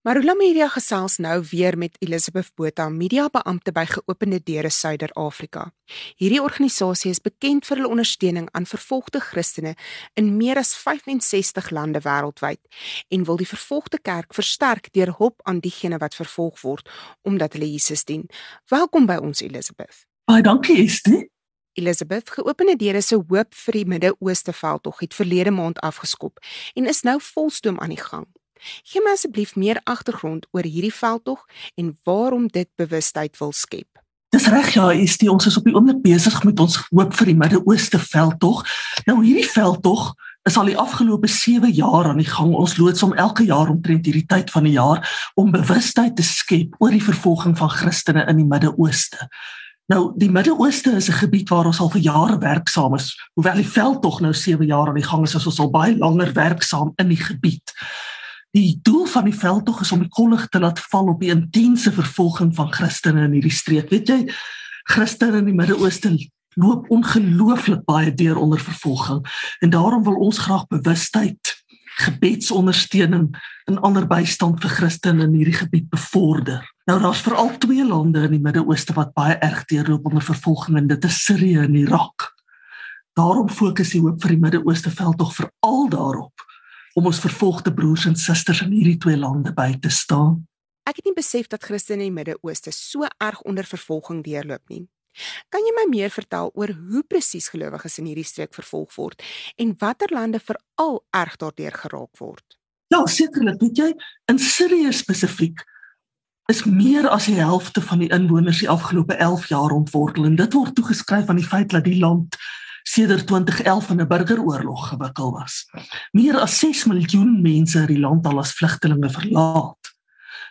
Marula Media gesels nou weer met Elizabeth Botha, mediabeampte by Geopende Deure Suider-Afrika. Hierdie organisasie is bekend vir hulle ondersteuning aan vervolgde Christene in meer as 65 lande wêreldwyd en wil die vervolgde kerk versterk deur hulp aan diegene wat vervolg word omdat hulle Jesus dien. Welkom by ons Elizabeth. Baie dankie Estie. Elizabeth, Geopende Deure se hoop vir die Midde-Ooste veldtog het verlede maand afgeskop en is nou volstoom aan die gang. Gee my asseblief meer agtergrond oor hierdie veldtog en waarom dit bewustheid wil skep. Dis reg ja, is die ons is op die oomblik besig met ons hoop vir die Midde-Ooste veldtog. Nou hierdie veldtog is al die afgelope 7 jaar aan die gang. Ons loods om elke jaar omtrent hierdie tyd van die jaar om bewustheid te skep oor die vervolging van Christene in die Midde-Ooste. Nou die Midde-Ooste is 'n gebied waar ons al vir jare werksaam is. Hoewel die veldtog nou 7 jaar aan die gang is, is ons al baie langer werksaam in die gebied. Die doel van die veldtog is om die kollig te laat val op die intense vervolging van Christene in hierdie streek. Weet jy, Christene in die Midde-Ooste loop ongelooflik baie deur onder vervolging en daarom wil ons graag bewustheid, gebedsondersteuning en ander bystand vir Christene in hierdie gebied bevorder. Nou daar's veral twee lande in die Midde-Ooste wat baie erg deurloop onder vervolging en dit is Sirië en Irak. Daarom fokus die hoop vir die Midde-Ooste veldtog veral daarop om ons vervolgde broers en susters in hierdie twee lande by te staan. Ek het nie besef dat Christene in die Midde-Ooste so erg onder vervolging deurloop nie. Kan jy my meer vertel oor hoe presies gelowiges in hierdie streek vervolg word en watter lande veral erg daardeur geraak word? Ja, sekerlik, weet jy, in Sirië spesifiek is meer as die helfte van die inwoners die afgelope 11 jaar ontwortel en dit word toegeskryf aan die feit dat die land sedert 2011 in 'n burgeroorlog gewikkel was. Meer as 6 miljoen mense het die land al as vlugtelinge verlaat,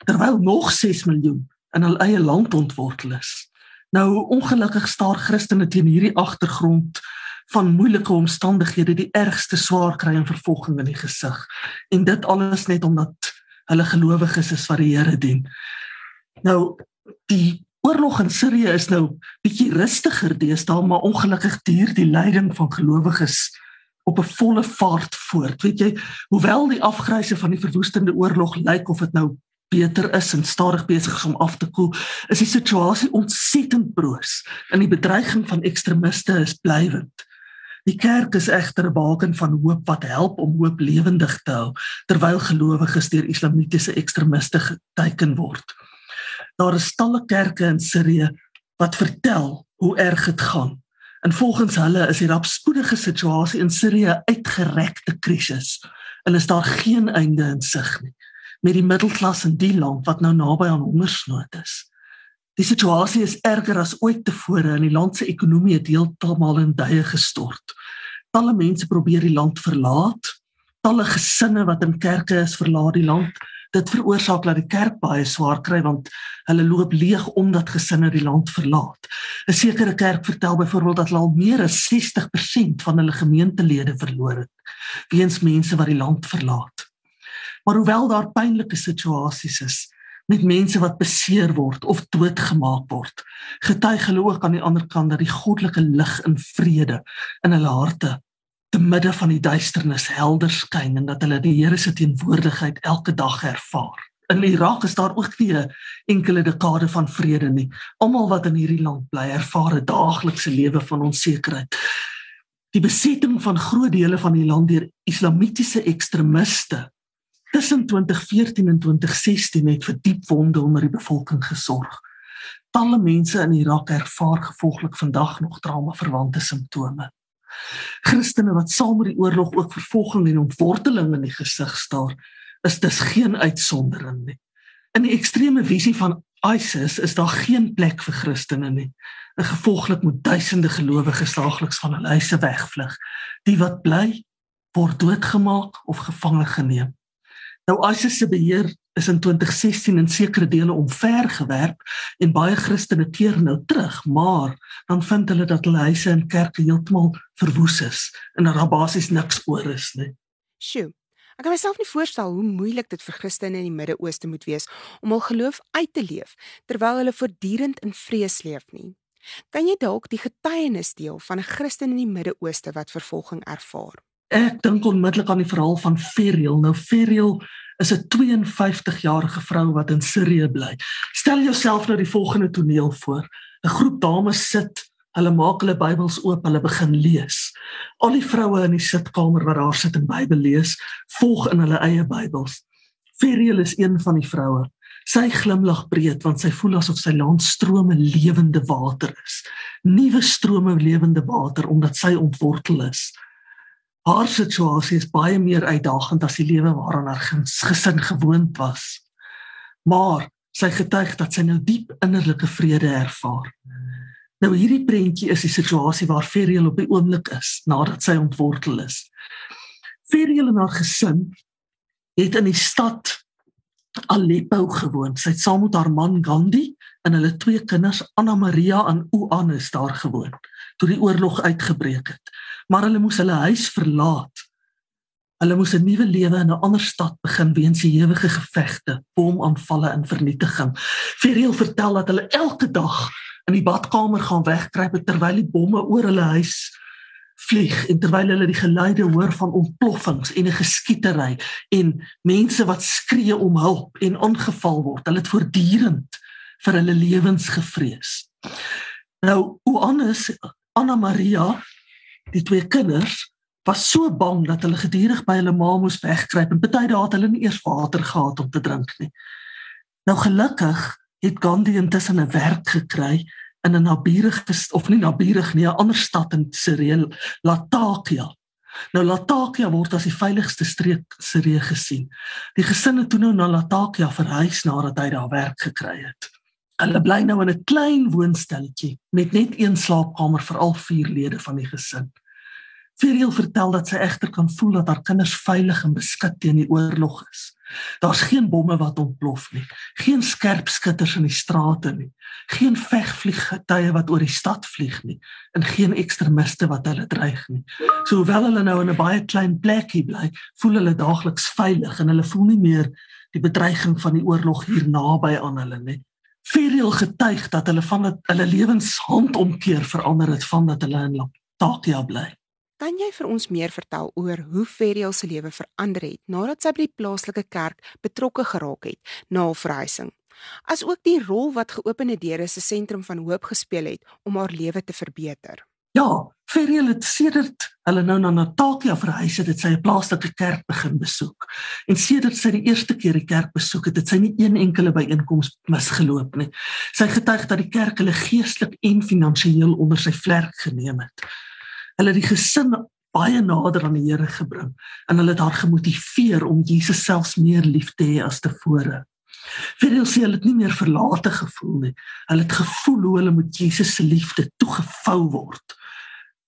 terwyl nog 6 miljoen in hul eie land ontwortel is. Nou ongelukkig staar Christene teen hierdie agtergrond van moeilike omstandighede die ergste swaar kry en vervolging in die gesig. En dit alles net omdat hulle gelowiges is wat die Here dien. Nou die oorlog in Sirië is nou bietjie rustiger deesdae, maar ongelukkig duur die lyding van gelowiges op 'n volle vaart voort. Weet jy, hoewel die afgryse van die verwoestende oorlog lyk of dit nou beter is en stadig besig is om af te koel, is die situasie ontsettend broos en die bedreiging van ekstremiste is blywend. Die kerk is egter 'n baken van hoop wat help om hoop lewendig te hou terwyl gelowiges deur islamitiese ekstremiste geteken word. Daar is talle kerke in Sirië wat vertel hoe erg dit gaan. En volgens hulle is die rapspoedige situasie in Sirië uitgerekte krisis en is daar geen einde in sig nie met die middelklas in die land wat nou naby aan hongersnood is. Die situasie is erger as ooit tevore en die land se ekonomie het heeltemal in duie gestort. Talle mense probeer die land verlaat. Talle gesinne wat in kerke is, verlaat die land dit veroorsaak dat die kerk baie swaar kry want hulle loop leeg omdat gesinne die land verlaat. 'n Sekere kerk vertel byvoorbeeld dat hulle al meer as 60% van hulle gemeentelede verloor het weens mense wat die land verlaat. Maar hoewel daar pynlike situasies is met mense wat beseer word of doodgemaak word, getuig hulle ook aan die ander kant dat die goddelike lig en vrede in hulle harte te midde van die duisternis helder skyn en dat hulle die Here se teenwoordigheid elke dag ervaar. In Irak is daar ook nie 'n enkele dekade van vrede nie. Almal wat in hierdie land bly, ervaar 'n daaglikse lewe van onsekerheid. Die besetting van groot dele van die land deur islamitiese ekstremiste tussen 2014 en 2016 het vir diep wonde onder die bevolking gesorg. Talle mense in Irak ervaar gevolglik vandag nog trauma verwante simptome. Christene wat saam met die oorlog ook vervolging en ontworteling in die gesig staar, is dis geen uitsondering nie. In die ekstreme visie van ISIS is daar geen plek vir Christene nie. En gevolglik moet duisende gelowiges daagliks van hulle huise wegvlug. Die wat bly, word doodgemaak of gevange geneem. Nou ISIS se beheer is in 2016 in sekere dele omvergewerp en baie Christene keer nou terug, maar dan vind hulle dat hulle huise en kerke heeltemal verwoes is en dat daar basies niks oor is nie. Sjoe. Ek kan myself nie voorstel hoe moeilik dit vir Christene in die Midde-Ooste moet wees om hul geloof uit te leef terwyl hulle voortdurend in vrees leef nie. Kan jy dalk die getuienis deel van 'n Christen in die Midde-Ooste wat vervolging ervaar? Ek dink onmiddellik aan die verhaal van Feriel. Nou Feriel is 'n 52-jarige vrou wat in Sirië bly. Stel jouself nou die volgende toneel voor. 'n Groep dames sit, hulle maak hulle Bybels oop, hulle begin lees. Al die vroue in die sitkamer wat daar sit en Bybel lees, volg in hulle eie Bybels. Feriel is een van die vroue. Sy glimlag breed want sy voel asof sy land strome lewende water is. Nuwe strome lewende water omdat sy ontwortel is. Haar situasie is baie meer uitdagend as die lewe waaraan haar gesin gewoond was. Maar sy getuig dat sy nou diep innerlike vrede ervaar. Nou hierdie prentjie is die situasie waar Feriel op die oomblik is nadat sy ontwortel is. Feriel en haar gesin het in die stad Aleppo gewoon. Sy het saam met haar man Gandhi en hulle twee kinders Anna Maria en Oannes daar gewoon toe die oorlog uitgebreek het. Maar hulle moes hulle huis verlaat. Hulle moes 'n nuwe lewe in 'n ander stad begin weens die ewige gevegte, bomaanvalle en vernietiging. Feriel vertel dat hulle elke dag in die badkamer gaan wegkruip terwyl die bomme oor hulle huis vlieg en terwyl hulle die geluide hoor van ontploffings en 'n geskietery en mense wat skree om hulp en aangeval word, hulle het voortdurend vir hulle lewens gevrees. Nou, Oannes, Anna Maria, die twee kinders was so bang dat hulle gedurig by hulle ma moes wegkruip en baie dae het hulle nie eers water gehad om te drink nie. Nou gelukkig het Gandhi intussen 'n werk gekry in 'n naburige of nie naburig nie, 'n ander stad in Sirië, Latakia. Nou Latakia word as die veiligste streek Sirië gesien. Die gesinne toe nou na Latakia verhuis nadat hy daar werk gekry het. Hulle bly nou in 'n klein woonstelletjie met net een slaapkamer vir al vier lede van die gesin. Feriel vertel dat sy egter kan voel dat haar kinders veilig en beskik teen die oorlog is. Daar's geen bomme wat ontplof nie, geen skerp skutters in die strate nie, geen vegvliegtuie wat oor die stad vlieg nie en geen ekstremiste wat hulle dreig nie. So hoewel hulle nou in 'n baie klein plekkie bly, voel hulle daagliks veilig en hulle voel nie meer die bedreiging van die oorlog hier naby aan hulle nie. Feriel getuig dat hulle van hulle lewens handomkeer verander het van dat hulle in Latakia bly. Kan jy vir ons meer vertel oor hoe Feriel se lewe verander het nadat sy by die plaaslike kerk betrokke geraak het na haar verhuising? As ook die rol wat geopende deure se sentrum van hoop gespeel het om haar lewe te verbeter. Ja, Feriel het sedert hulle nou na Natalia verhuis het, het sy 'n plaaslike kerk begin besoek. En sedert sy die eerste keer die kerk besoek het, het sy nie een enkele byeenkoms misgeloop nie. Sy getuig dat die kerk hulle geestelik en finansiëel onder sy vlerk geneem het hulle die gesin baie nader aan die Here gebring en hulle het haar gemotiveer om Jesus selfs meer lief te hê as tevore. Vir hulle sê hulle het nie meer verlate gevoel nie. Hulle het gevoel hoe hulle met Jesus se liefde toegevou word.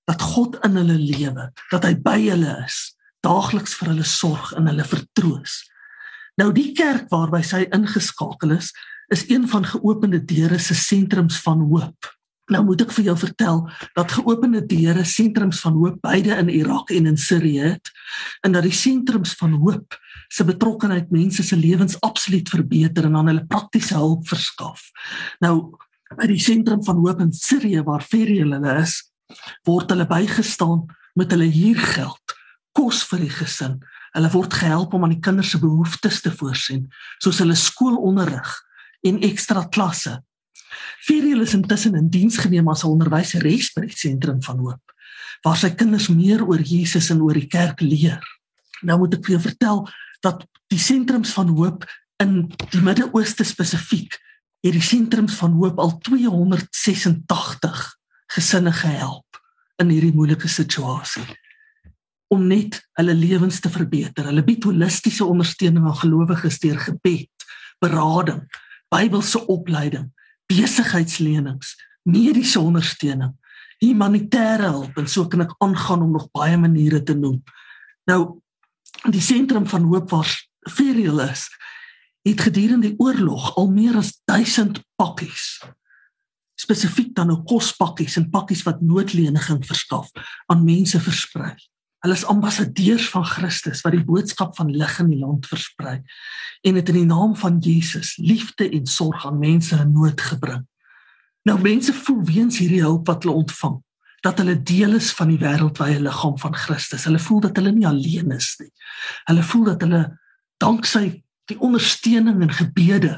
Dat God in hulle lewe, dat hy by hulle is, daagliks vir hulle sorg en hulle vertroos. Nou die kerk waarby sy ingeskakel is, is een van geopende deure se sentrums van hoop. Nou moet ek vir jou vertel dat geopende deure sentrums van hoop beide in Irak en in Sirië het en dat die sentrums van hoop se betrokkeheid mense se lewens absoluut verbeter en aan hulle praktiese hulp verskaf. Nou by die sentrum van hoop in Sirië waar Feriel hulle is, word hulle bygestaan met hulle huurgeld, kos vir die gesin. Hulle word gehelp om aan die kinders se behoeftes te voorsien, soos hulle skoolonderrig en ekstra klasse Feriel is intussen in diens geneem as 'n onderwyseres by die sentrum van hoop waar sy kinders meer oor Jesus en oor die kerk leer. Nou moet ek vir jou vertel dat die sentrums van hoop in die Midde-Ooste spesifiek het die sentrums van hoop al 286 gesinne gehelp in hierdie moeilike situasie om net hulle lewens te verbeter. Hulle bied holistiese ondersteuning aan gelowiges deur gebed, berading, Bybelse opleiding besigheidslenings, mediese ondersteuning, humanitêre hulp en so kan ek aangaan om nog baie maniere te noem. Nou die sentrum van hoop waar Feriel is, het gedurende die oorlog al meer as 1000 pakkies spesifiek dan nou kospakkies en pakkies wat noodleniging verskaf aan mense versprei. Hulle is ambassadeurs van Christus wat die boodskap van lig in die land versprei en dit in die naam van Jesus liefde en sorg aan mense in nood gebring. Nou mense voel weens hierdie hulp wat hulle ontvang, dat hulle deel is van die wêreldwye liggaam van Christus. Hulle voel dat hulle nie alleen is nie. Hulle voel dat hulle danksy die ondersteuning en gebede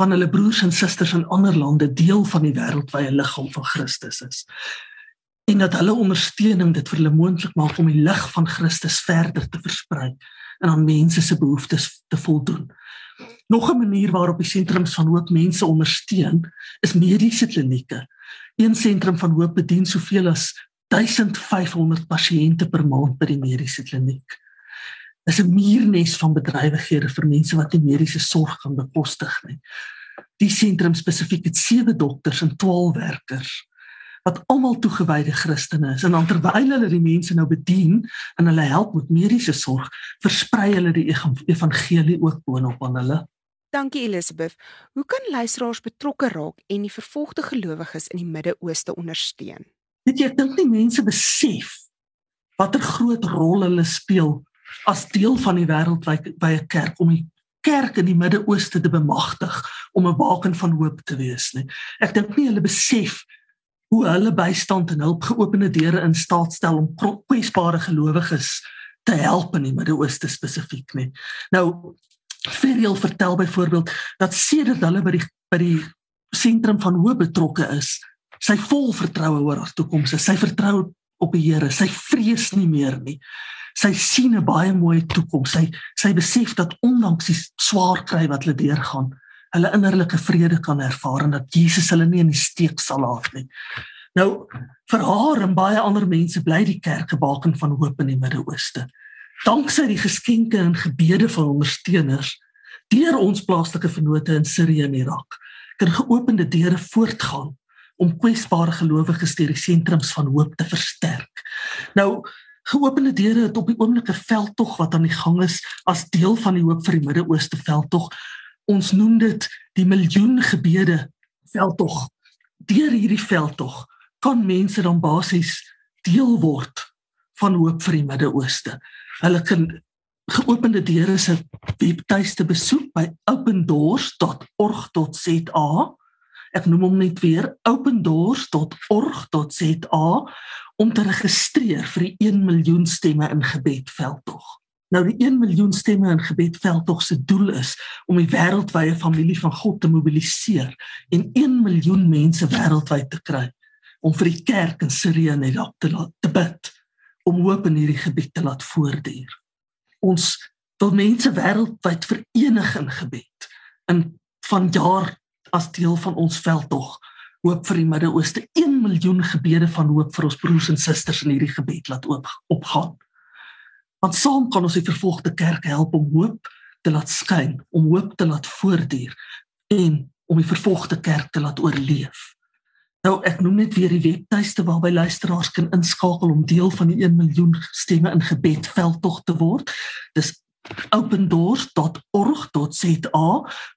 van hulle broers en susters in ander lande deel van die wêreldwye liggaam van Christus is. En dat hulle ondersteuning dit vir hulle moontlik maak om die lig van Christus verder te versprei en aan mense se behoeftes te voldoen. Nog 'n manier waarop die sentrums van hoop mense ondersteun, is mediese klinieke. Een sentrum van hoop bedien soveel as 1500 pasiënte per maand by die mediese kliniek. Dit is 'n muurnes van bedrywighede vir mense wat nie mediese sorg kan bekostig nie. Die sentrum spesifiek het 7 dokters en 12 werkers wat almal toegewyde Christene is en dan terwyl hulle die mense nou bedien en hulle help met mediese sorg, versprei hulle die evangelie ook boonop aan hulle. Dankie Elisabeth. Hoe kan luisteraars betrokke raak en die vervolgde gelowiges in die Midde-Ooste ondersteun? Weet jy, dink nie mense besef watter groot rol hulle speel as deel van die wêreldwye kerk om die kerk in die Midde-Ooste te bemagtig om 'n baken van hoop te wees nie. Ek dink nie hulle besef hoe hulle bystand en hulp geopende deure in staat stel om kwesbare gelowiges te help in die Midde-Ooste spesifiek nie. Nou Feriel vertel byvoorbeeld dat sedert hulle by die by die sentrum van hoop betrokke is, sy vol vertroue oor haar toekoms. Sy vertrou op die Here. Sy vrees nie meer nie. Sy sien 'n baie mooi toekoms. Sy sy besef dat ondanks die swaar kry wat hulle deurgaan, hulle innerlike vrede kan ervaar en dat Jesus hulle nie in die steek sal laat nie. Nou vir haar en baie ander mense bly die kerk 'n baken van hoop in die Midde-Ooste. Danksy die geskenke en gebede van ondersteuners deur ons plaaslike vennote in Sirië en Irak kan geopende deure voortgaan om kwesbare gelowiges deur die sentrums van hoop te versterk. Nou geopende deure het op die oomblik 'n veldtog wat aan die gang is as deel van die hoop vir die Midde-Ooste veldtog ons noem dit die miljoen gebede veldtog. Deur hierdie veldtog kan mense dan basies deel word van hoop vir die Midde-Ooste. Hulle kan geopende deure se webtuiste besoek by opendoors.org.za. Ek noem hom net weer opendoors.org.za om te registreer vir die 1 miljoen stemme in gebed veldtog. Nou die 1 miljoen stemme in gebed veldtog se doel is om die wêreldwye familie van God te mobiliseer en 1 miljoen mense wêreldwyd te kry om vir die kerk in Sirië en Irak te laat te bid om hoop in hierdie gebied te laat voortduur. Ons wil mense wêreldwyd verenig in gebed in van jaar as deel van ons veldtog hoop vir die Midde-Ooste 1 miljoen gebede van hoop vir ons broers en susters in hierdie gebied laat oop opgaan. Want saam kan ons die vervolgde kerk help om hoop te laat skyn, om hoop te laat voortduur en om die vervolgde kerk te laat oorleef. Nou ek noem net weer die webtuiste waarby luisteraars kan inskakel om deel van die 1 miljoen stemme in gebed veldtog te word. Dis opendoors.org.za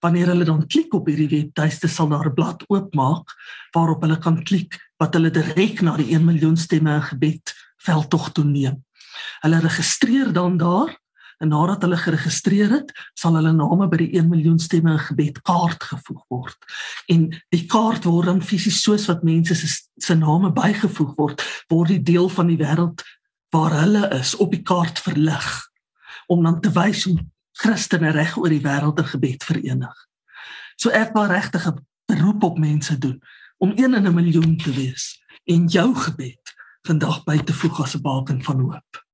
wanneer hulle dan klik op hierdie webtuiste sal daar 'n blad oopmaak waarop hulle kan klik wat hulle direk na die 1 miljoen stemme in gebed veldtog toe neem. Hulle registreer dan daar en nadat hulle geregistreer het, sal hulle name by die 1 miljoen stemme in gebed kaart gevoeg word. En die kaart word dan fisies soos wat mense se se name bygevoeg word, word die deel van die wêreld waar hulle is op die kaart verlig om dan te wys hoe Christene reg oor die wêreld in gebed verenig. So ek wil regtig 'n beroep op mense doen om 1 in 'n miljoen te wees en jou gebed vandag by te voeg as 'n baken van hoop.